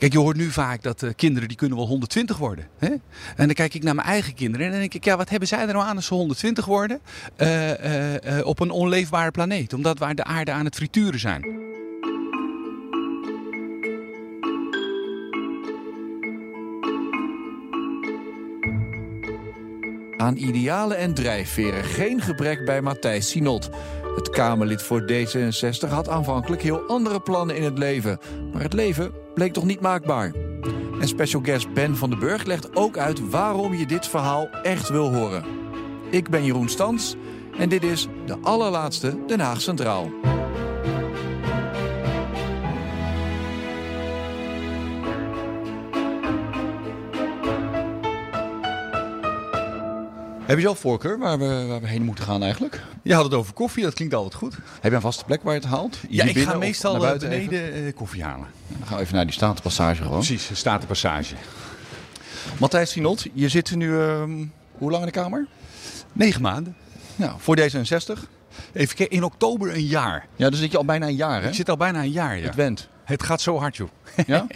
Kijk, je hoort nu vaak dat uh, kinderen die kunnen wel 120 worden. Hè? En dan kijk ik naar mijn eigen kinderen en dan denk ik, ja, wat hebben zij er nou aan als ze 120 worden uh, uh, op een onleefbare planeet? Omdat we de aarde aan het frituren zijn. Aan idealen en drijfveren geen gebrek bij Matthijs Sinot. Het Kamerlid voor D66 had aanvankelijk heel andere plannen in het leven. Maar het leven bleek toch niet maakbaar. En special guest Ben van den Burg legt ook uit waarom je dit verhaal echt wil horen. Ik ben Jeroen Stans en dit is de allerlaatste Den Haag Centraal. Heb je zelf voorkeur waar we, waar we heen moeten gaan eigenlijk? Je had het over koffie, dat klinkt altijd goed. Heb je een vaste plek waar je het haalt? ja, ik ga meestal naar buiten beneden even? koffie halen. Dan gaan we even naar die Statenpassage gewoon. Precies, Statenpassage. Matthijs Sinot, je zit nu uh, hoe lang in de Kamer? Negen maanden. Nou, voor D66? Even kijken, in oktober een jaar. Ja, dus zit je al bijna een jaar hè? Ik zit al bijna een jaar, ja. Het went. Het gaat zo hard joh. Ja?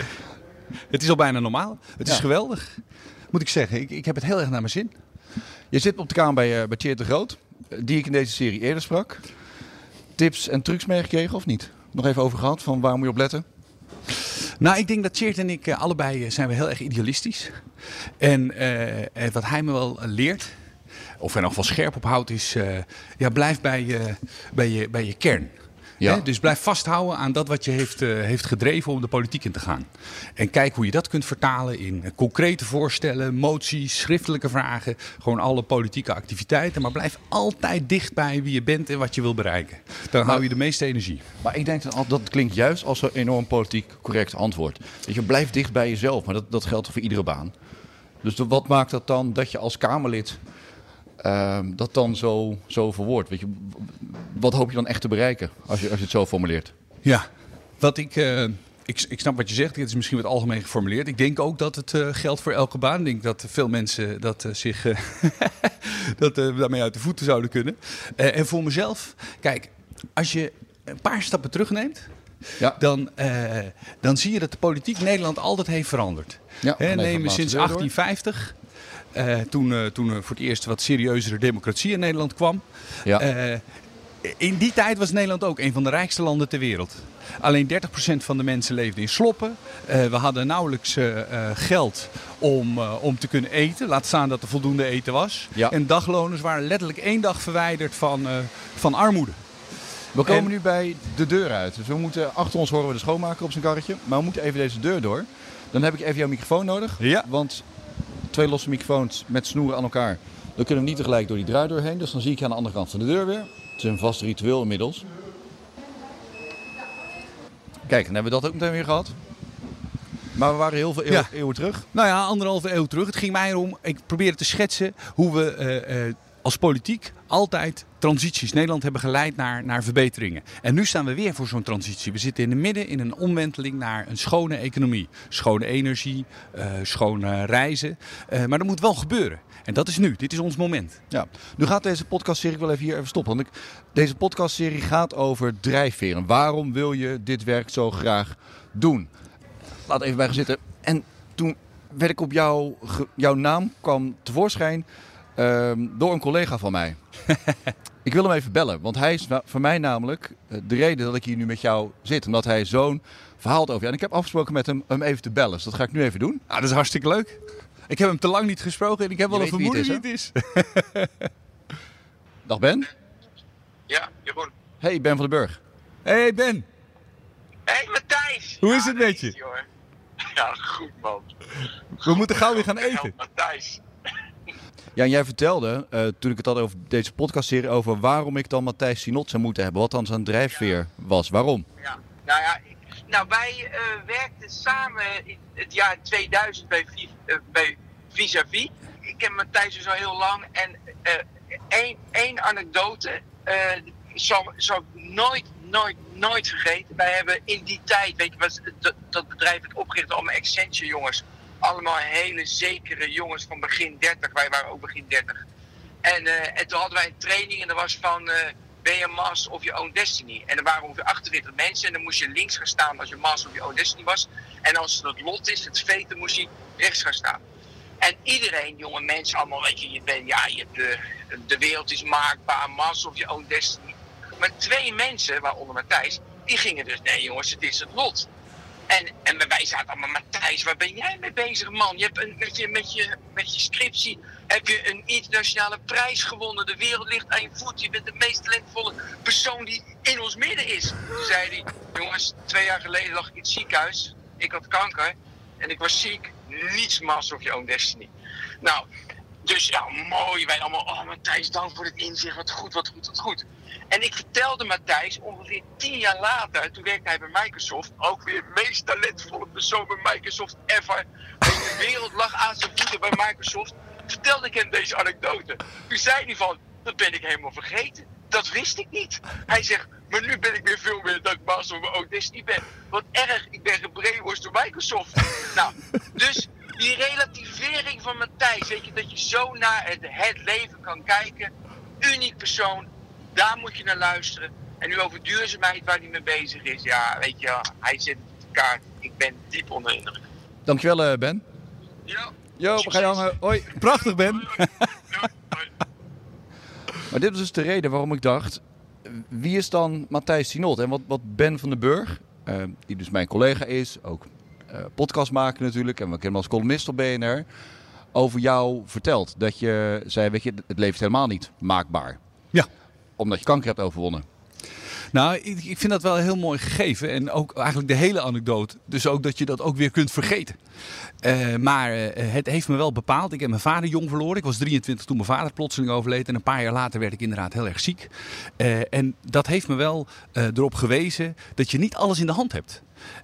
het is al bijna normaal. Het is geweldig. Moet ik zeggen, ik, ik heb het heel erg naar mijn zin. Je zit op de kamer bij, uh, bij de Groot, die ik in deze serie eerder sprak. Tips en trucs meegekregen of niet? Nog even over gehad, van waar moet je op letten? Nou, ik denk dat Tjeerd en ik uh, allebei zijn we heel erg idealistisch. En wat hij me wel leert, of er nog wel scherp op houdt, is ja, blijf bij, bij, je, bij je kern. Ja. Dus blijf vasthouden aan dat wat je heeft, uh, heeft gedreven om de politiek in te gaan. En kijk hoe je dat kunt vertalen in concrete voorstellen, moties, schriftelijke vragen. Gewoon alle politieke activiteiten. Maar blijf altijd dicht bij wie je bent en wat je wil bereiken. Dan hou je de meeste energie. Maar ik denk dat dat klinkt juist als een enorm politiek correct antwoord. Dat je blijft dicht bij jezelf. Maar dat, dat geldt voor iedere baan. Dus wat maakt dat dan dat je als Kamerlid uh, dat dan zo, zo verwoord? Weet je, wat hoop je dan echt te bereiken als je, als je het zo formuleert? Ja, wat ik, uh, ik, ik snap wat je zegt. Het is misschien wat algemeen geformuleerd. Ik denk ook dat het uh, geldt voor elke baan. Ik denk dat veel mensen dat, uh, zich dat, daarmee uit de voeten zouden kunnen. en voor mezelf, kijk, als je een paar stappen terugneemt. Ja. Dan, dan zie je dat de politiek Nederland altijd heeft veranderd. Ja, sinds 1850 uh, toen, uh, toen er voor het eerst wat serieuzere democratie in Nederland kwam. Ja. Uh, in die tijd was Nederland ook een van de rijkste landen ter wereld. Alleen 30% van de mensen leefde in sloppen. we hadden nauwelijks geld om, om te kunnen eten. Laat staan dat er voldoende eten was. Ja. En dagloners waren letterlijk één dag verwijderd van, van armoede. We komen en... nu bij de deur uit. Dus we moeten, achter ons horen we de schoonmaker op zijn karretje. Maar we moeten even deze deur door. Dan heb ik even jouw microfoon nodig. Ja. Want twee losse microfoons met snoeren aan elkaar. Dan kunnen we niet tegelijk door die draai heen. Dus dan zie ik je aan de andere kant van de deur weer. Het is een vast ritueel inmiddels. Kijk, dan hebben we dat ook meteen weer gehad. Maar we waren heel veel eeuw, eeuwen terug. Nou ja, anderhalve eeuw terug. Het ging mij erom, ik probeerde te schetsen hoe we uh, uh, als politiek altijd transities Nederland hebben geleid naar, naar verbeteringen. En nu staan we weer voor zo'n transitie. We zitten in de midden in een omwenteling naar een schone economie. Schone energie, uh, schone reizen. Uh, maar dat moet wel gebeuren. En dat is nu. Dit is ons moment. Ja. Nu gaat deze podcastserie, ik wil even hier even stoppen. Want ik, deze podcastserie gaat over drijfveren. Waarom wil je dit werk zo graag doen? Laat even bij gaan zitten. En toen werd ik op jouw, jouw naam kwam tevoorschijn um, door een collega van mij. ik wil hem even bellen, want hij is voor mij namelijk eh, de reden dat ik hier nu met jou zit. Omdat hij zo'n verhaal over je. En ik heb afgesproken met hem om even te bellen. Dus dat ga ik nu even doen. Ah, dat is hartstikke leuk. Ik heb hem te lang niet gesproken en ik heb wel een vermoeden wie het is. Dag Ben. Ja, Jeroen. Hey, Ben van den Burg. Hey Ben. Hey Matthijs. Hoe is het met je? Ja, goed man. We moeten gauw weer gaan eten. Matthijs. Ja, en jij vertelde, uh, toen ik het had over deze podcastserie, over waarom ik dan Matthijs Sinot zou moeten hebben. Wat dan zijn drijfveer was. Waarom? Ja, nou ja, nou, wij uh, werkten samen in het jaar 2000 bij, uh, bij Vis-a-Vis. Ik ken Matthijs dus al heel lang. En één, anekdote zal, ik nooit, nooit, nooit vergeten. Wij hebben in die tijd, weet je, was dat, bedrijf het opgericht allemaal Accenture jongens allemaal hele zekere jongens van begin 30. Wij waren ook begin 30. En, uh, en toen hadden wij een training en dat was van uh, ben je Master of je Own Destiny. En er waren ongeveer 48 mensen en dan moest je links gaan staan als je Master of je Own Destiny was. En als het lot is, het dan moest hij rechts gaan staan. En iedereen, jonge mensen, allemaal, weet je, je bent, ja, je hebt de, de wereld is maakbaar, Mars of je own destiny. Maar twee mensen, waaronder Matthijs, die gingen dus, nee jongens, het is het lot. En, en wij zaten allemaal, Matthijs, waar ben jij mee bezig, man? Je hebt een, met, je, met, je, je scriptie heb je een internationale prijs gewonnen. De wereld ligt aan je voet. Je bent de meest talentvolle persoon die in ons midden is. Toen zei hij, jongens, twee jaar geleden lag ik in het ziekenhuis. Ik had kanker en ik was ziek. Niets Master of Your Own Destiny. Nou, dus ja, mooi. Wij allemaal, oh Matthijs, dank voor het inzicht. Wat goed, wat goed, wat goed. En ik vertelde Matthijs ongeveer tien jaar later, toen werkte hij bij Microsoft, ook weer de meest talentvolle persoon bij Microsoft ever. De wereld lag aan zijn voeten bij Microsoft. Vertelde ik hem deze anekdote. Toen zei hij van, dat ben ik helemaal vergeten. Dat wist ik niet. Hij zegt, maar nu ben ik weer veel meer master van ook Disney ben. Wat erg, ik ben gebrainwashed door Microsoft. nou, dus die relativering van Matthijs, weet je, dat je zo naar het, het leven kan kijken. Uniek persoon, daar moet je naar luisteren. En nu over duurzaamheid waar hij mee bezig is. Ja, weet je, hij zit op de kaart. Ik ben diep onder indruk. Dankjewel, eh, Ben. Ja. Jo, we gaan hangen. Hoi. Prachtig, Ben. Maar dit was dus de reden waarom ik dacht, wie is dan Matthijs Sinot? En wat, wat Ben van den Burg, eh, die dus mijn collega is, ook eh, podcast maken natuurlijk, en we kennen hem als columnist op BNR, over jou vertelt. Dat je zei, weet je, het leeft helemaal niet maakbaar. Omdat je kanker hebt overwonnen. Nou, ik, ik vind dat wel heel mooi gegeven. En ook eigenlijk de hele anekdote. Dus ook dat je dat ook weer kunt vergeten. Eh, maar eh, het heeft me wel bepaald. Ik heb mijn vader jong verloren. Ik was 23 toen mijn vader plotseling overleed. En een paar jaar later werd ik inderdaad heel erg ziek. Eh, en dat heeft me wel erop gewezen dat je niet alles in de hand hebt.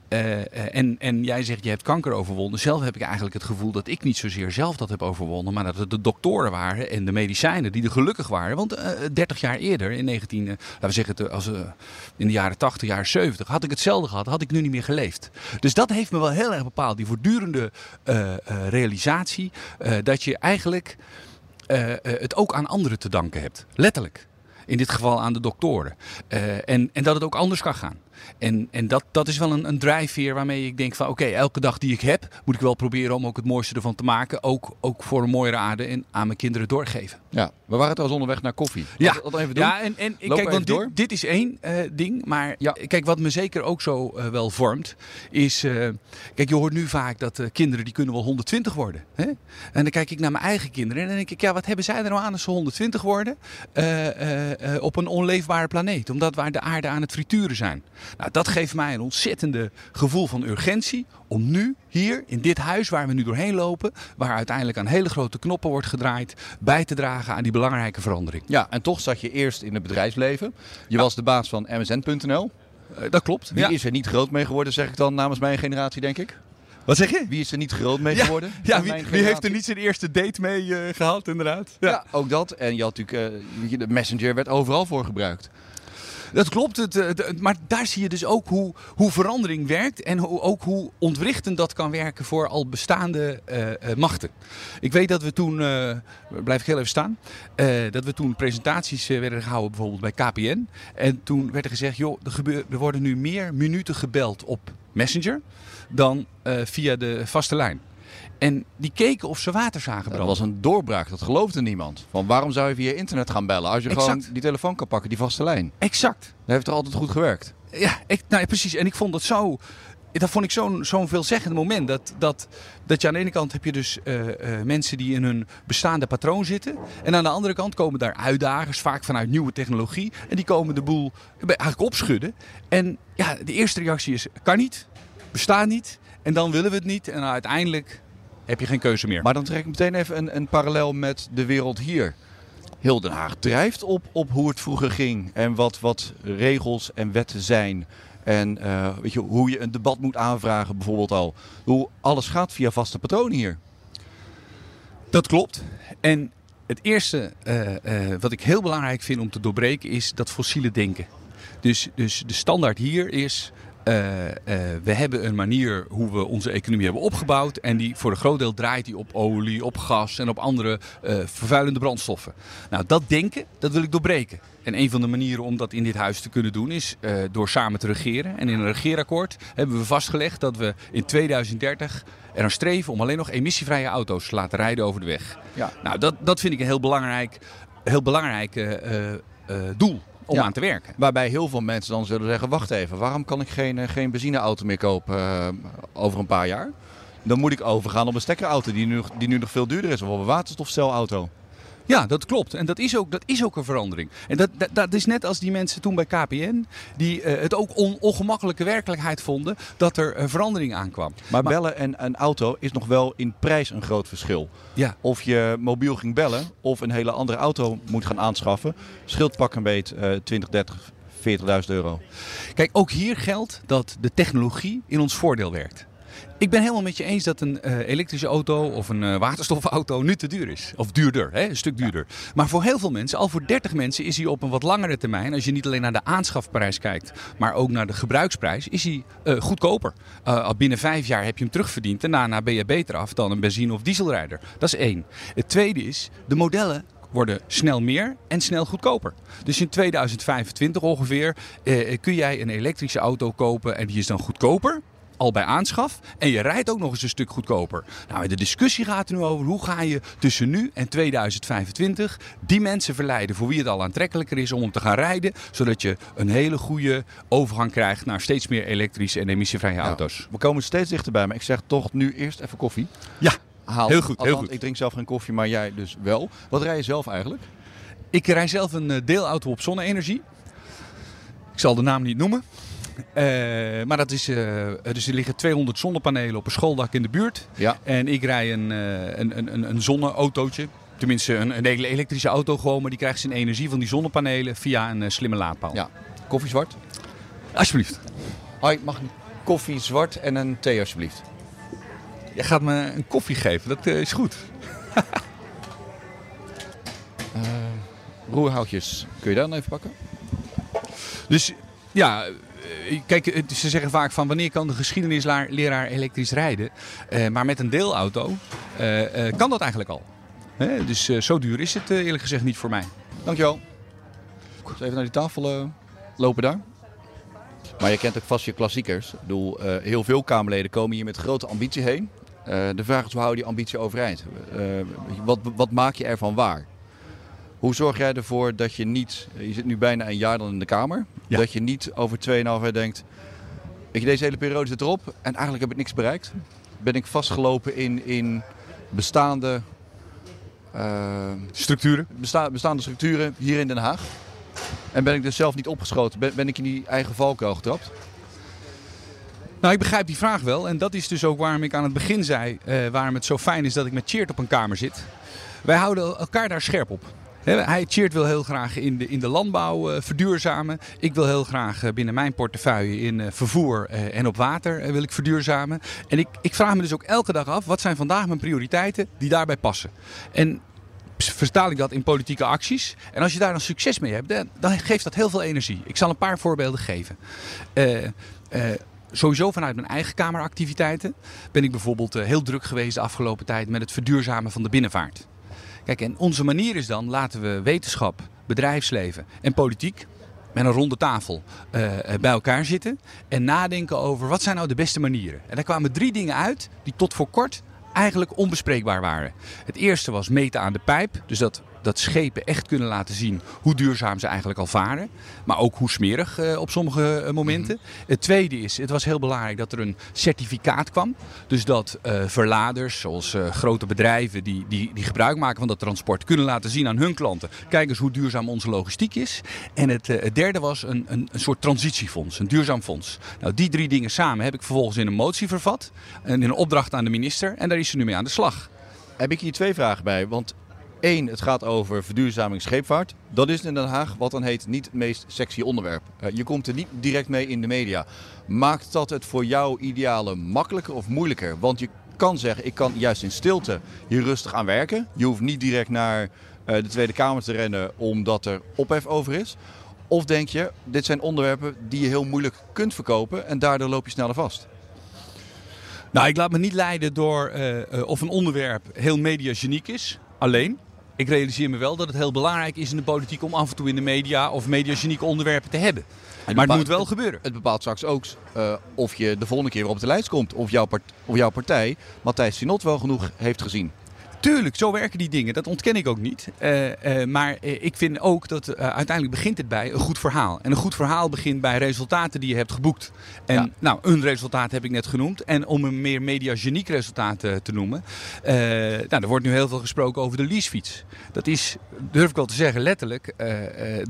Uh, en, en jij zegt, je hebt kanker overwonnen. Zelf heb ik eigenlijk het gevoel dat ik niet zozeer zelf dat heb overwonnen. Maar dat het de doktoren waren en de medicijnen die er gelukkig waren. Want uh, 30 jaar eerder, in 19, uh, laten we zeggen, als, in de jaren 80, jaren 70, had ik hetzelfde gehad. Had ik nu niet meer geleefd. Dus dat heeft me wel heel erg bepaald. Die voortdurende realisatie dat je eigenlijk het ook aan anderen te danken hebt. Letterlijk. In dit geval aan de doktoren. en, en dat het ook anders kan gaan. En, en dat, dat is wel een, een drijfveer waarmee ik denk van oké, elke dag die ik heb, moet ik wel proberen om ook het mooiste ervan te maken. Ook, ook voor een mooiere aarde en aan mijn kinderen doorgeven. Ja, we waren trouwens onderweg naar koffie. Ja, dat even doen. ja en, en kijk, want dit, dit, is één uh, ding. Maar ja. kijk, wat me zeker ook zo uh, wel vormt, is. Uh, kijk, je hoort nu vaak dat kinderen die kunnen wel 120 worden. Hè? En dan kijk ik naar mijn eigen kinderen en dan denk ik, ja, wat hebben zij er nou aan als ze 120 worden op een onleefbare planeet? Omdat waar de aarde aan het frituren zijn. Nou, dat geeft mij een ontzettende gevoel van urgentie om nu hier in dit huis waar we nu doorheen lopen, waar uiteindelijk aan hele grote knoppen wordt gedraaid, bij te dragen aan die belangrijke verandering. Ja, en toch zat je eerst in het bedrijfsleven. Je was de baas van msn.nl. Uh, dat klopt. Wie is er niet groot mee geworden, zeg ik dan namens mijn generatie, denk ik? Wat zeg je? Wie is er niet groot mee geworden? Ja, wie, wie, heeft er niet zijn eerste date mee uh, gehad, inderdaad? Ja. ja. ook dat. En je had natuurlijk, uh, de Messenger werd overal voor gebruikt. Dat klopt, het, maar daar zie je dus ook hoe, hoe verandering werkt en ook hoe ontwrichtend dat kan werken voor al bestaande uh, machten. Ik weet dat we toen, blijf ik heel even staan, dat we toen presentaties werden gehouden bijvoorbeeld bij KPN. En toen werd er gezegd, joh, er, er worden nu meer minuten gebeld op Messenger dan via de vaste lijn. En die keken of ze water zagen branden. Dat was een doorbraak, dat geloofde niemand. Van waarom zou je via internet gaan bellen als je gewoon die telefoon kan pakken, die vaste lijn? Exact. Dat heeft er altijd goed gewerkt. Ja, ik, nou, precies. En ik vond dat zo... Dat vond ik zo'n zo'n veelzeggend moment. Dat, dat, dat je aan de ene kant heb je dus uh, uh, mensen die in hun bestaande patroon zitten. En aan de andere kant komen daar uitdagers, vaak vanuit nieuwe technologie. En die komen de boel eigenlijk opschudden. En ja, de eerste reactie is: kan niet, bestaat niet. En dan willen we het niet. En uiteindelijk heb je geen keuze meer. Maar dan trek ik meteen even een, een parallel met de wereld hier. Heel Den Haag drijft op, op hoe het vroeger ging en wat, wat regels en wetten zijn. En uh, weet je, hoe je een debat moet aanvragen bijvoorbeeld al. Hoe alles gaat via vaste patronen hier. Dat klopt. En het eerste uh, uh, wat ik heel belangrijk vind om te doorbreken is dat fossiele denken. Dus, dus de standaard hier is eh, eh, we hebben een manier hoe we onze economie hebben opgebouwd. En die voor een groot deel draait die op olie, op gas en op andere eh, vervuilende brandstoffen. Nou, dat denken, dat wil ik doorbreken. En een van de manieren om dat in dit huis te kunnen doen is door samen te regeren. En in een regeerakkoord hebben we vastgelegd dat we in 2030 er aan streven om alleen nog emissievrije auto's te laten rijden over de weg. Ja. Nou, dat, dat vind ik een heel belangrijk, heel belangrijk doel om Ja. aan te werken. Waarbij heel veel mensen dan zullen zeggen: wacht even, waarom kan ik geen, eh, geen benzineauto meer kopen eh, over een paar jaar? Dan moet ik overgaan op een stekkerauto die nu, die nu nog veel duurder is, of op een waterstofcelauto. Ja, dat klopt. En dat is ook, dat is ook een verandering. En dat, dat, dat is net als die mensen toen bij KPN, die eh, het ook on, ongemakkelijke werkelijkheid vonden dat er een verandering aankwam. Maar, bellen en een auto is nog wel in prijs een groot verschil. Ja, Of je mobiel ging bellen of een hele andere auto moet gaan aanschaffen, scheelt pak een beet eh 20, 30, 40.000 euro. Kijk, ook hier geldt dat de technologie in ons voordeel werkt. Ik ben helemaal met je eens dat een eh, elektrische auto of een eh, waterstofauto nu te duur is. Of duurder, hè? een stuk duurder. Maar voor heel veel mensen, al voor 30 mensen, is hij op een wat langere termijn, als je niet alleen naar de aanschafprijs kijkt, maar ook naar de gebruiksprijs, is hij eh, goedkoper. Binnen vijf jaar heb je hem terugverdiend en daarna ben je beter af dan een benzine- of dieselrijder. Dat is één. Het tweede is, de modellen worden snel meer en snel goedkoper. Dus in 2025 ongeveer eh, kun jij een elektrische auto kopen en die is dan goedkoper. Al bij aanschaf. En je rijdt ook nog eens een stuk goedkoper. Nou, de discussie gaat er nu over hoe ga je tussen nu en 2025 die mensen verleiden voor wie het al aantrekkelijker is om te gaan rijden. Zodat je een hele goede overgang krijgt naar steeds meer elektrische en emissievrije auto's. We komen steeds dichterbij, maar ik zeg toch nu eerst even koffie. Ja, Haal. Heel goed, heel goed. Ik drink zelf geen koffie, maar jij dus wel. Wat rij je zelf eigenlijk? Ik rij zelf een eh, deelauto op zonne-energie. Ik zal de naam niet noemen. Eh, maar dat is, eh, dus er liggen 200 zonnepanelen op een schooldak in de buurt. Ja. En ik rij een, eh, een, een, een, zonneautootje. Tenminste, een, een hele elektrische auto gewoon. Maar die krijgt zijn energie van die zonnepanelen via een slimme laadpaal. Ja. Koffie zwart? Alsjeblieft. Hoi, mag een koffie zwart en een thee alsjeblieft? Je gaat me een koffie geven. Dat is goed. Roerhoutjes, kun je daar dan even pakken? Dus ja, kijk, het- ze zeggen vaak van wanneer kan de geschiedenisleraar elektrisch rijden? Eh, maar met een deelauto eh, eh, kan dat eigenlijk al. Hè, dus eh, zo duur is het eh, eerlijk gezegd niet voor mij. Dankjewel. Even naar die tafel eh, lopen daar. Maar je kent ook vast je klassiekers. Ik bedoel, eh, heel veel Kamerleden komen hier met grote ambitie heen. Eh, de vraag is, hoe hou je die ambitie overeind? Eh, wat, wat maak je ervan waar? Hoe zorg jij ervoor dat je niet, je zit nu bijna een jaar dan in de Kamer, Ja. dat je niet over 2,5 jaar denkt, weet je, deze hele periode zit erop en eigenlijk heb ik niks bereikt. Ben ik vastgelopen in, in bestaande, eh, Structuren? besta- bestaande structuren hier in Den Haag. En ben ik dus zelf niet opgeschoten? Ben, ben ik in die eigen valkuil getrapt? Nou, ik begrijp die vraag wel. En dat is dus ook waarom ik aan het begin zei, eh, waarom het zo fijn is dat ik met Cheert op een kamer zit. Wij houden elkaar daar scherp op. Hij, Cheert wil heel graag in de, in de landbouw eh, verduurzamen. Ik wil heel graag eh, binnen mijn portefeuille in eh, vervoer en op water wil ik verduurzamen. En ik, ik vraag me dus ook elke dag af, wat zijn vandaag mijn prioriteiten die daarbij passen? En vertaal ik dat in politieke acties. En als je daar dan succes mee hebt, dan, dan geeft dat heel veel energie. Ik zal een paar voorbeelden geven. Sowieso vanuit mijn eigen kameractiviteiten ben ik bijvoorbeeld heel druk geweest de afgelopen tijd met het verduurzamen van de binnenvaart. Kijk, en onze manier is dan, laten we wetenschap, bedrijfsleven en politiek met een ronde tafel eh, eh, bij elkaar zitten en nadenken over wat zijn nou de beste manieren. En daar kwamen drie dingen uit die tot voor kort eigenlijk onbespreekbaar waren. Het eerste was meten aan de pijp, dus dat, dat schepen echt kunnen laten zien hoe duurzaam ze eigenlijk al varen, maar ook hoe smerig eh, op sommige eh, momenten. Het tweede is, het was heel belangrijk dat er een certificaat kwam, dus dat eh, verladers, zoals grote bedrijven die, die, die gebruik maken van dat transport, kunnen laten zien aan hun klanten, kijk eens hoe duurzaam onze logistiek is. En het, het derde was een, een, een soort transitiefonds, een duurzaam fonds. Nou, die drie dingen samen heb ik vervolgens in een motie vervat en in een opdracht aan de minister en daar is ze nu mee aan de slag. Heb ik hier twee vragen bij. Want één, het gaat over verduurzaming scheepvaart. Dat is in Den Haag wat dan heet niet het meest sexy onderwerp. Eh, je komt er niet direct mee in de media. Maakt dat het voor jouw idealen makkelijker of moeilijker? Want je kan zeggen, ik kan juist in stilte hier rustig aan werken. Je hoeft niet direct naar eh, de Tweede Kamer te rennen omdat er ophef over is. Of denk je, dit zijn onderwerpen die je heel moeilijk kunt verkopen en daardoor loop je sneller vast? Nou, ik laat me niet leiden door eh, of een onderwerp heel mediageniek is, alleen. Ik realiseer me wel dat het heel belangrijk is in de politiek om af en toe in de media of mediagenieke onderwerpen te hebben. Maar het moet wel gebeuren. Het bepaalt straks ook uh, of je de volgende keer weer op de lijst komt. Of jouw, part of jouw partij Matthijs Sinot wel genoeg heeft gezien. Tuurlijk, zo werken die dingen. Dat ontken ik ook niet. Uh, uh, maar uh, ik vind ook dat uiteindelijk begint het bij een goed verhaal. En een goed verhaal begint bij resultaten die je hebt geboekt. En ja. nou, een resultaat heb ik net genoemd. En om een meer mediageniek resultaat te noemen. nou, er wordt nu heel veel gesproken over de leasefiets. Dat is, durf ik wel te zeggen, letterlijk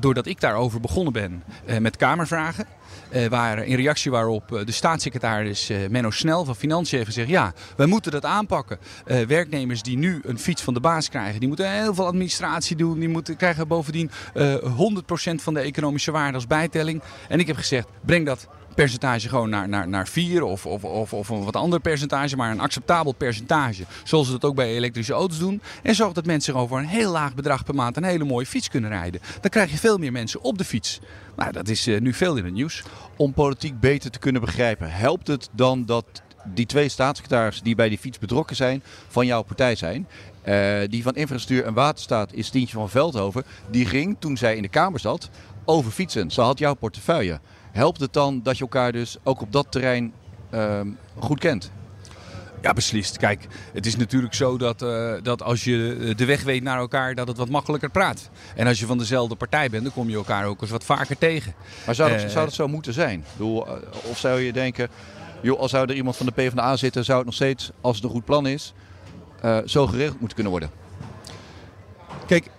doordat ik daarover begonnen ben met Kamervragen. Uh, in reactie waarop uh, de staatssecretaris uh, Menno Snel van Financiën heeft gezegd... ja, wij moeten dat aanpakken. werknemers die nu een fiets van de baas krijgen... die moeten heel veel administratie doen. Die moeten, krijgen bovendien 100% van de economische waarde als bijtelling. En ik heb gezegd, breng dat percentage gewoon naar, naar, naar 4 of, of, of, of een wat ander percentage, maar een acceptabel percentage. Zoals ze dat ook bij elektrische auto's doen. En zorg dat mensen over een heel laag bedrag per maand een hele mooie fiets kunnen rijden. Dan krijg je veel meer mensen op de fiets. Nou, dat is uh, nu veel in het nieuws. Om politiek beter te kunnen begrijpen, helpt het dan dat die twee staatssecretarissen die bij die fiets betrokken zijn, van jouw partij zijn. Uh, die van Infrastructuur en Waterstaat is Tientje van Veldhoven. Die ging toen zij in de Kamer zat over fietsen. Ze had jouw portefeuille. Helpt het dan dat je elkaar dus ook op dat terrein uh, goed kent? Ja, beslist. Kijk, het is natuurlijk zo dat, uh, dat als je de weg weet naar elkaar, dat het wat makkelijker praat. En als je van dezelfde partij bent, dan kom je elkaar ook eens wat vaker tegen. Maar zou dat, uh, zou dat zo moeten zijn? Bedoel, of zou je denken, joh, als zou er iemand van de PvdA zitten, zou het nog steeds, als het een goed plan is, uh, zo geregeld moeten kunnen worden? Kijk,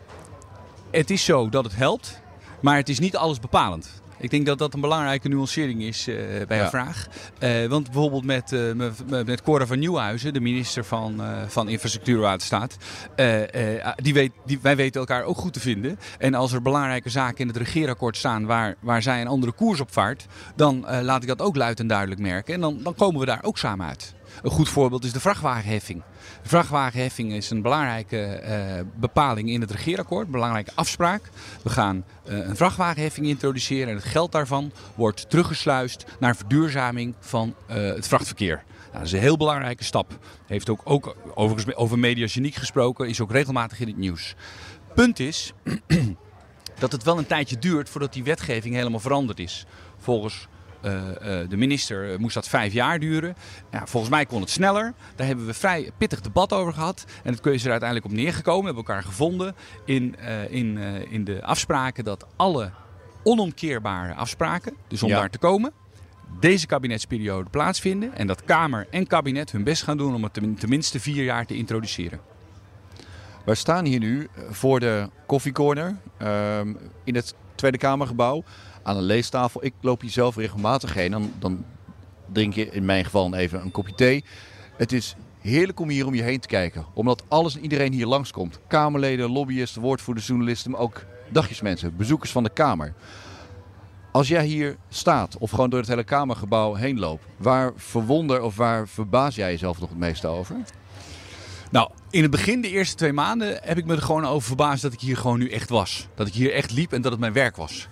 het is zo dat het helpt, maar het is niet alles bepalend. Ik denk dat dat een belangrijke nuancering is uh, bij ja. vraag. Uh, want bijvoorbeeld met, uh, met Cora van Nieuwhuizen, de minister van, van Infrastructuur en Waterstaat. die weet, die, wij weten elkaar ook goed te vinden. En als er belangrijke zaken in het regeerakkoord staan waar, waar zij een andere koers op vaart, dan laat ik dat ook luid en duidelijk merken. En dan, dan komen we daar ook samen uit. Een goed voorbeeld is de vrachtwagenheffing. De vrachtwagenheffing is een belangrijke uh, bepaling in het regeerakkoord, een belangrijke afspraak. We gaan uh, een vrachtwagenheffing introduceren en het geld daarvan wordt teruggesluist naar verduurzaming van uh, het vrachtverkeer. Nou, dat is een heel belangrijke stap. Heeft ook, ook overigens over mediageniek gesproken, is ook regelmatig in het nieuws. Punt is dat het wel een tijdje duurt voordat die wetgeving helemaal veranderd is. Volgens uh, uh, de minister moest dat vijf jaar duren. Ja, volgens mij kon het sneller. Daar hebben we vrij pittig debat over gehad. En het is er uiteindelijk op neergekomen. We hebben elkaar gevonden in, in, in de afspraken dat alle onomkeerbare afspraken, dus om ja. daar te komen, deze kabinetsperiode plaatsvinden. En dat Kamer en kabinet hun best gaan doen om het tenminste vier jaar te introduceren. Wij staan hier nu voor de koffiecorner um, in het Tweede Kamergebouw aan een leestafel. Ik loop hier zelf regelmatig heen. Dan, dan drink je in mijn geval even een kopje thee. Het is heerlijk om hier om je heen te kijken. Omdat alles en iedereen hier langskomt. Kamerleden, lobbyisten, woordvoerders, journalisten, maar ook dagjesmensen, bezoekers van de Kamer. Als jij hier staat of gewoon door het hele Kamergebouw heen loopt, waar verwonder of waar verbaas jij jezelf nog het meeste over? Nou, in het begin, de eerste twee maanden, heb ik me er gewoon over verbaasd dat ik hier gewoon nu echt was. Dat ik hier echt liep en dat het mijn werk was.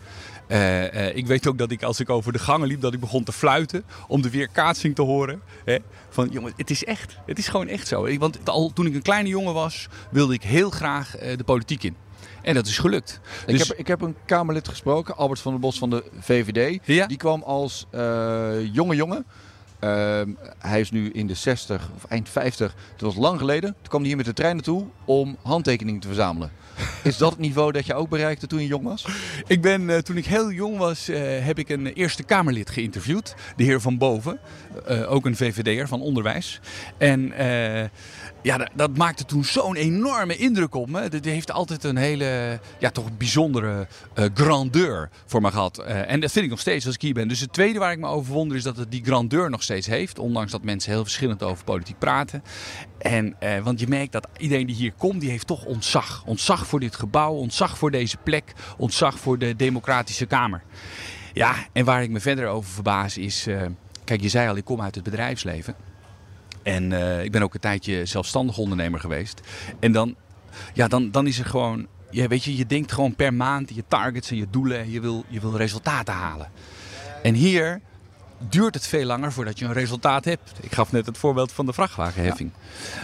Uh, uh, ik weet ook dat ik als ik over de gangen liep, dat ik begon te fluiten om de weerkaatsing te horen. Hè? Van jongen, het is echt. Het is gewoon echt zo. Want al toen ik een kleine jongen was, wilde ik heel graag uh, de politiek in. En dat is gelukt. Ik, dus... heb, ik heb een Kamerlid gesproken, Albert van der Bos van de VVD. Ja? Die kwam als jonge jongen. Uh, hij is nu in de 60 of eind 50. Dat was lang geleden. Toen kwam hij hier met de trein naartoe om handtekeningen te verzamelen. Is dat het niveau dat je ook bereikte toen je jong was? Ik ben, uh, toen ik heel jong was, uh, heb ik een Eerste Kamerlid geïnterviewd. De heer Van Boven. Uh, ook een VVD'er van onderwijs. En ja, dat, dat, maakte toen zo'n enorme indruk op me. Dat heeft altijd een hele, ja, toch bijzondere grandeur voor me gehad. en dat vind ik nog steeds als ik hier ben. Dus het tweede waar ik me over wonder is dat het die grandeur nog steeds heeft. Ondanks dat mensen heel verschillend over politiek praten. En, want je merkt dat iedereen die hier komt, die heeft toch ontzag. Ontzag voor dit gebouw, ontzag voor deze plek, ontzag voor de Democratische Kamer. Ja, en waar ik me verder over verbaas is. Uh, kijk, je zei al, ik kom uit het bedrijfsleven. En uh, ik ben ook een tijdje zelfstandig ondernemer geweest. En dan, ja, dan, dan is er gewoon je, weet je, je denkt gewoon per maand je targets en je doelen en je wil, je wil resultaten halen. En hier duurt het veel langer voordat je een resultaat hebt. Ik gaf net het voorbeeld van de vrachtwagenheffing.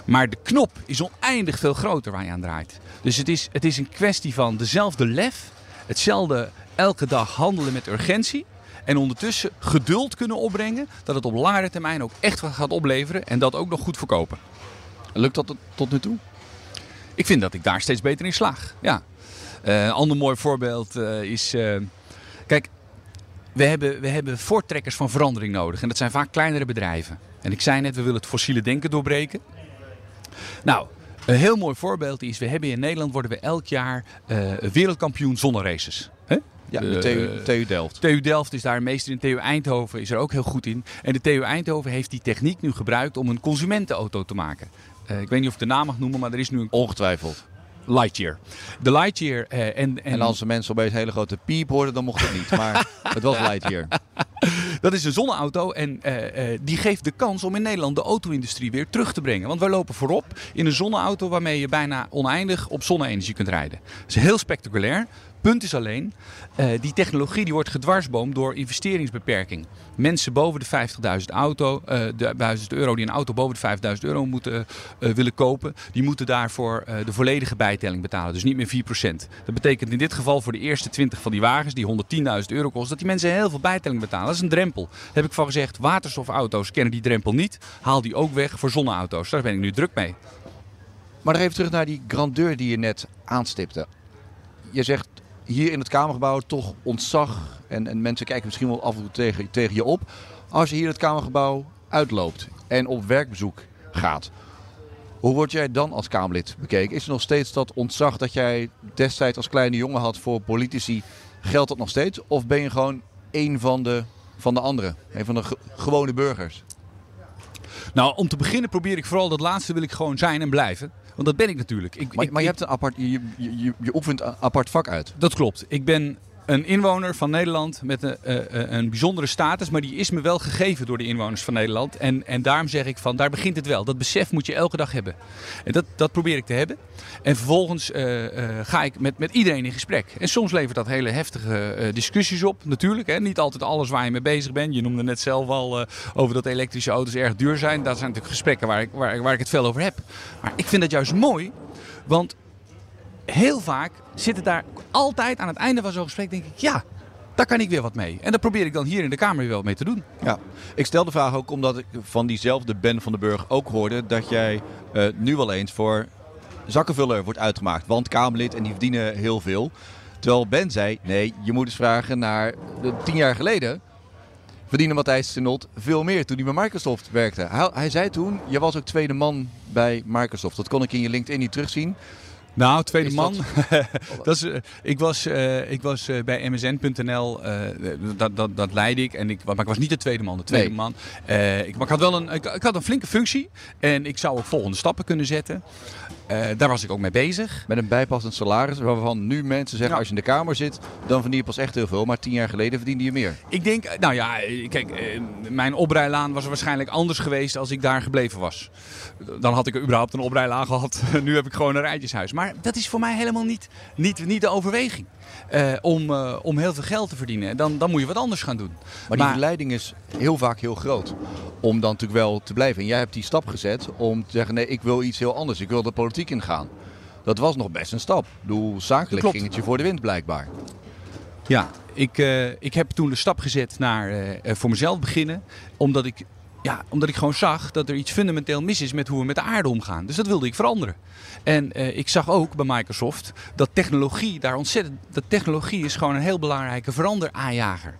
Maar de knop is oneindig veel groter waar je aan draait. Dus het is, het is een kwestie van dezelfde lef, hetzelfde elke dag handelen met urgentie. En ondertussen geduld kunnen opbrengen dat het op langere termijn ook echt wat gaat opleveren en dat ook nog goed verkopen. Lukt dat tot nu toe? Ik vind dat ik daar steeds beter in slaag. Ja. Eh, ander mooi voorbeeld eh, is. eh, kijk, we hebben, we hebben voortrekkers van verandering nodig. En dat zijn vaak kleinere bedrijven. En ik zei net, we willen het fossiele denken doorbreken. Nou, een heel mooi voorbeeld is, we hebben in Nederland worden we elk jaar eh, wereldkampioen zonneraces. Hè? Ja, De, TU, eh, TU Delft. TU Delft is daar meester in. TU Eindhoven is er ook heel goed in. En de TU Eindhoven heeft die techniek nu gebruikt om een consumentenauto te maken. Eh, ik weet niet of ik de naam mag noemen, maar er is nu een Ongetwijfeld. Lightyear. De Lightyear en, en, En als de mensen opeens een hele grote piep hoorden, dan mocht het niet. Maar het was Lightyear. dat is een zonneauto en eh, eh, die geeft de kans om in Nederland de auto-industrie weer terug te brengen. Want wij lopen voorop in een zonneauto waarmee je bijna oneindig op zonne-energie kunt rijden. Dat is heel spectaculair. Punt is alleen, eh, die technologie die wordt gedwarsboomd door investeringsbeperking. Mensen boven de 50.000 auto, eh, de 1000 euro die een auto boven de 5000 euro moeten eh, willen kopen, die moeten daarvoor de volledige bijtelling betalen. Dus niet meer 4%. Dat betekent in dit geval voor de eerste 20 van die wagens, die 110.000 euro kosten, dat die mensen heel veel bijtelling betalen. Dat is een drempel. Daar heb ik van gezegd, waterstofauto's kennen die drempel niet. Haal die ook weg voor zonneauto's. Daar ben ik nu druk mee. Maar even terug naar die grandeur die je net aanstipte. Je zegt hier in het Kamergebouw toch ontzag. En, en mensen kijken misschien wel af en toe tegen, tegen je op. Als je hier het Kamergebouw uitloopt en op werkbezoek gaat. Hoe word jij dan als Kamerlid bekeken? Is er nog steeds dat ontzag dat jij destijds als kleine jongen had voor politici? Geldt dat nog steeds? Of ben je gewoon een van de, van de anderen? Een van de ge- gewone burgers? Nou, om te beginnen probeer ik vooral dat laatste wil ik gewoon zijn en blijven. Want dat ben ik natuurlijk. Ik, Maar, ik- maar je, hebt een apart, je, je, je, je oefent een apart vak uit. Dat klopt. Ik ben een inwoner van Nederland met een, eh, eh, een bijzondere status, maar die is me wel gegeven door de inwoners van Nederland. En, en daarom zeg ik van, daar begint het wel. Dat besef moet je elke dag hebben. En dat, dat probeer ik te hebben. En vervolgens eh, ga ik met, met iedereen in gesprek. En soms levert dat hele heftige discussies op, natuurlijk. Hè. Niet altijd alles waar je mee bezig bent. Je noemde net zelf al over dat elektrische auto's erg duur zijn. Dat zijn natuurlijk gesprekken waar ik, waar, waar ik het veel over heb. Maar ik vind dat juist mooi, want heel vaak zit het daar altijd aan het einde van zo'n gesprek, denk ik, ja, daar kan ik weer wat mee. En dat probeer ik dan hier in de Kamer weer wat mee te doen. Ja, ik stel de vraag ook omdat ik van diezelfde Ben van den Burg ook hoorde dat jij eh, nu wel eens voor zakkenvuller wordt uitgemaakt. Want Kamerlid en die verdienen heel veel. Terwijl Ben zei, nee, je moet eens vragen naar tien jaar geleden verdiende Matthijs Senot veel meer toen hij bij Microsoft werkte. Hij, hij zei toen, je was ook tweede man bij Microsoft. Dat kon ik in je LinkedIn niet terugzien. Nou, tweede Is man. dat- dat is, eh, ik was, eh, ik was eh, bij msn.nl, dat, dat, dat leidde ik. En ik. Maar ik was niet de tweede man. De tweede Nee. man. Ik, maar ik had wel een, ik, ik had een flinke functie. En ik zou ook volgende stappen kunnen zetten. Eh, daar was ik ook mee bezig. Met een bijpassend salaris waarvan nu mensen zeggen, Ja. als je in de Kamer zit, dan verdien je pas echt heel veel. Maar tien jaar geleden verdiende je meer. Ik denk, eh, nou ja, eh, kijk, mijn oprijlaan was waarschijnlijk anders geweest als ik daar gebleven was. Dan had ik überhaupt een oprijlaan gehad. nu heb ik gewoon een rijtjeshuis. Maar dat is voor mij helemaal niet, niet, niet de overweging. Om, om heel veel geld te verdienen. Dan, dan moet je wat anders gaan doen. Maar die verleiding is heel vaak heel groot. Om dan natuurlijk wel te blijven. En jij hebt die stap gezet om te zeggen: nee, ik wil iets heel anders. Ik wil de politiek ingaan. Dat was nog best een stap. Bedoel, zakelijk Klopt. ging het je voor de wind blijkbaar. Ja, ik, eh, ik heb toen de stap gezet naar eh, eh, voor mezelf beginnen. Omdat ik, ja, omdat ik gewoon zag dat er iets fundamenteel mis is met hoe we met de aarde omgaan. Dus dat wilde ik veranderen. En ik zag ook bij Microsoft dat technologie daar ontzettend. Dat technologie is gewoon een heel belangrijke veranderaanjager.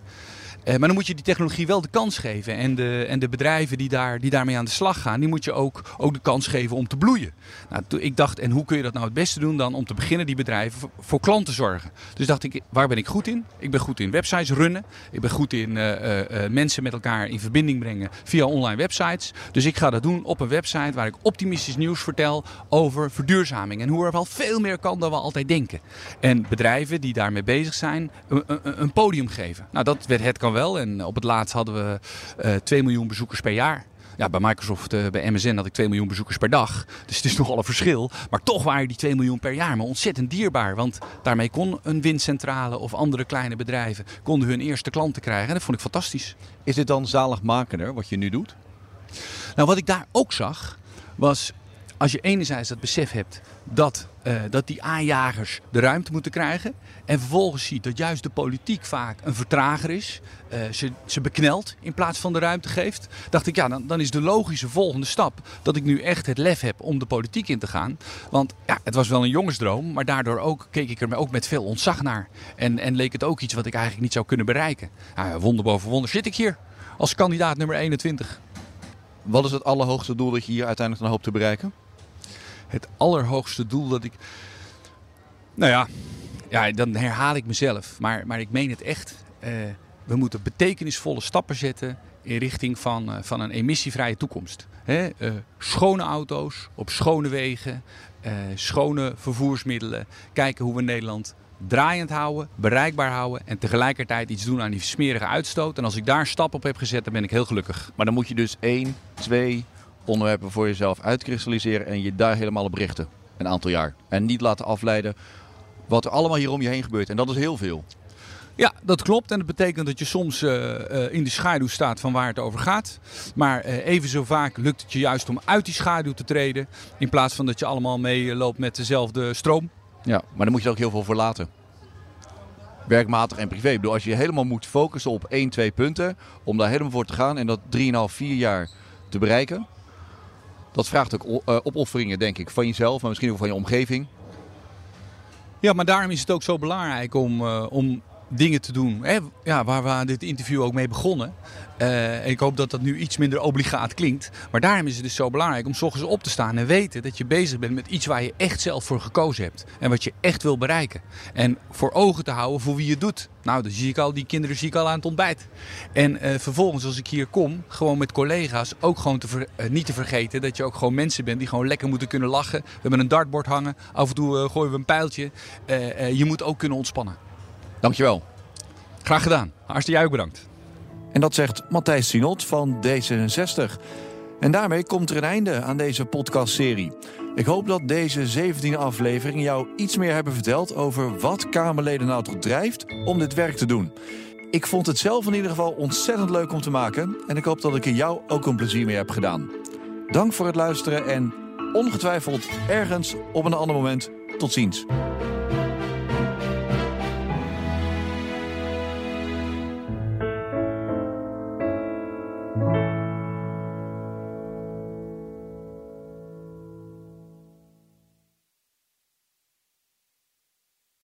Eh, maar dan moet je die technologie wel de kans geven. En de, en de bedrijven die, daar, die daarmee aan de slag gaan, die moet je ook, ook de kans geven om te bloeien. Nou, ik dacht, en hoe kun je dat nou het beste doen dan om te beginnen die bedrijven voor, klanten zorgen. Dus dacht ik, waar ben ik goed in? Ik ben goed in websites runnen. Ik ben goed in eh, eh, mensen met elkaar in verbinding brengen via online websites. Dus ik ga dat doen op een website waar ik optimistisch nieuws vertel over verduurzaming. En hoe er wel veel meer kan dan we altijd denken. En bedrijven die daarmee bezig zijn, een, een, een podium geven. Nou, dat werd het kan wel. En op het laatst hadden we eh 2 miljoen bezoekers per jaar. Ja, bij Microsoft, uh, bij MSN had ik 2 miljoen bezoekers per dag. Dus het is nogal een verschil. Maar toch waren die 2 miljoen per jaar maar ontzettend dierbaar. Want daarmee kon een windcentrale of andere kleine bedrijven konden hun eerste klanten krijgen. En dat vond ik fantastisch. Is dit dan zaligmakender wat je nu doet? Nou, wat ik daar ook zag, was als je enerzijds dat besef hebt dat, uh, dat die aanjagers de ruimte moeten krijgen. En vervolgens ziet dat juist de politiek vaak een vertrager is. Uh, ze, ze beknelt in plaats van de ruimte geeft. Dacht ik, ja, dan, dan is de logische volgende stap dat ik nu echt het lef heb om de politiek in te gaan. Want ja, het was wel een jongensdroom, maar daardoor ook, keek ik er ook met veel ontzag naar. En, en leek het ook iets wat ik eigenlijk niet zou kunnen bereiken. Nou, wonder boven wonder zit ik hier als kandidaat nummer 21. Wat is het allerhoogste doel dat je hier uiteindelijk dan hoopt te bereiken? Het allerhoogste doel dat ik. Nou ja, ja dan herhaal ik mezelf. Maar, maar ik meen het echt. Uh, we moeten betekenisvolle stappen zetten in richting van, uh, van een emissievrije toekomst. Uh, schone auto's op schone wegen, schone vervoersmiddelen. Kijken hoe we Nederland draaiend houden, bereikbaar houden en tegelijkertijd iets doen aan die smerige uitstoot. En als ik daar stap op heb gezet, dan ben ik heel gelukkig. Maar dan moet je dus één, twee onderwerpen voor jezelf uitkristalliseren en je daar helemaal op richten. Een aantal jaar. En niet laten afleiden wat er allemaal hier om je heen gebeurt. En dat is heel veel. Ja, dat klopt. En dat betekent dat je soms uh, uh, in de schaduw staat van waar het over gaat. Maar uh, even zo vaak lukt het je juist om uit die schaduw te treden. In plaats van dat je allemaal meeloopt met dezelfde stroom. Ja, maar daar moet je er ook heel veel voor laten. Werkmatig en privé. Ik bedoel, als je helemaal moet focussen op één, twee punten. Om daar helemaal voor te gaan en dat 3,5, 4 jaar te bereiken. Dat vraagt ook opofferingen, denk ik, van jezelf, maar misschien ook van je omgeving. Ja, maar daarom is het ook zo belangrijk om, uh, om dingen te doen. Hè? Ja, waar we dit interview ook mee begonnen. Uh, ik hoop dat dat nu iets minder obligaat klinkt. Maar daarom is het dus zo belangrijk om s op te staan en weten dat je bezig bent met iets waar je echt zelf voor gekozen hebt. En wat je echt wil bereiken. En voor ogen te houden voor wie je doet. Nou, dan zie ik al, die kinderen zie ik al aan het ontbijt. En uh, vervolgens als ik hier kom, gewoon met collega's, ook gewoon te uh, niet te vergeten dat je ook gewoon mensen bent die gewoon lekker moeten kunnen lachen. We hebben een dartboard hangen, af en toe gooien we een pijltje. je moet ook kunnen ontspannen. Dankjewel. Graag gedaan. Hartstikke jij ook bedankt. En dat zegt Matthijs Sinot van D66. En daarmee komt er een einde aan deze podcastserie. Ik hoop dat deze 17e aflevering jou iets meer hebben verteld over wat Kamerleden nou toch drijft om dit werk te doen. Ik vond het zelf in ieder geval ontzettend leuk om te maken en ik hoop dat ik er jou ook een plezier mee heb gedaan. Dank voor het luisteren en ongetwijfeld ergens op een ander moment tot ziens.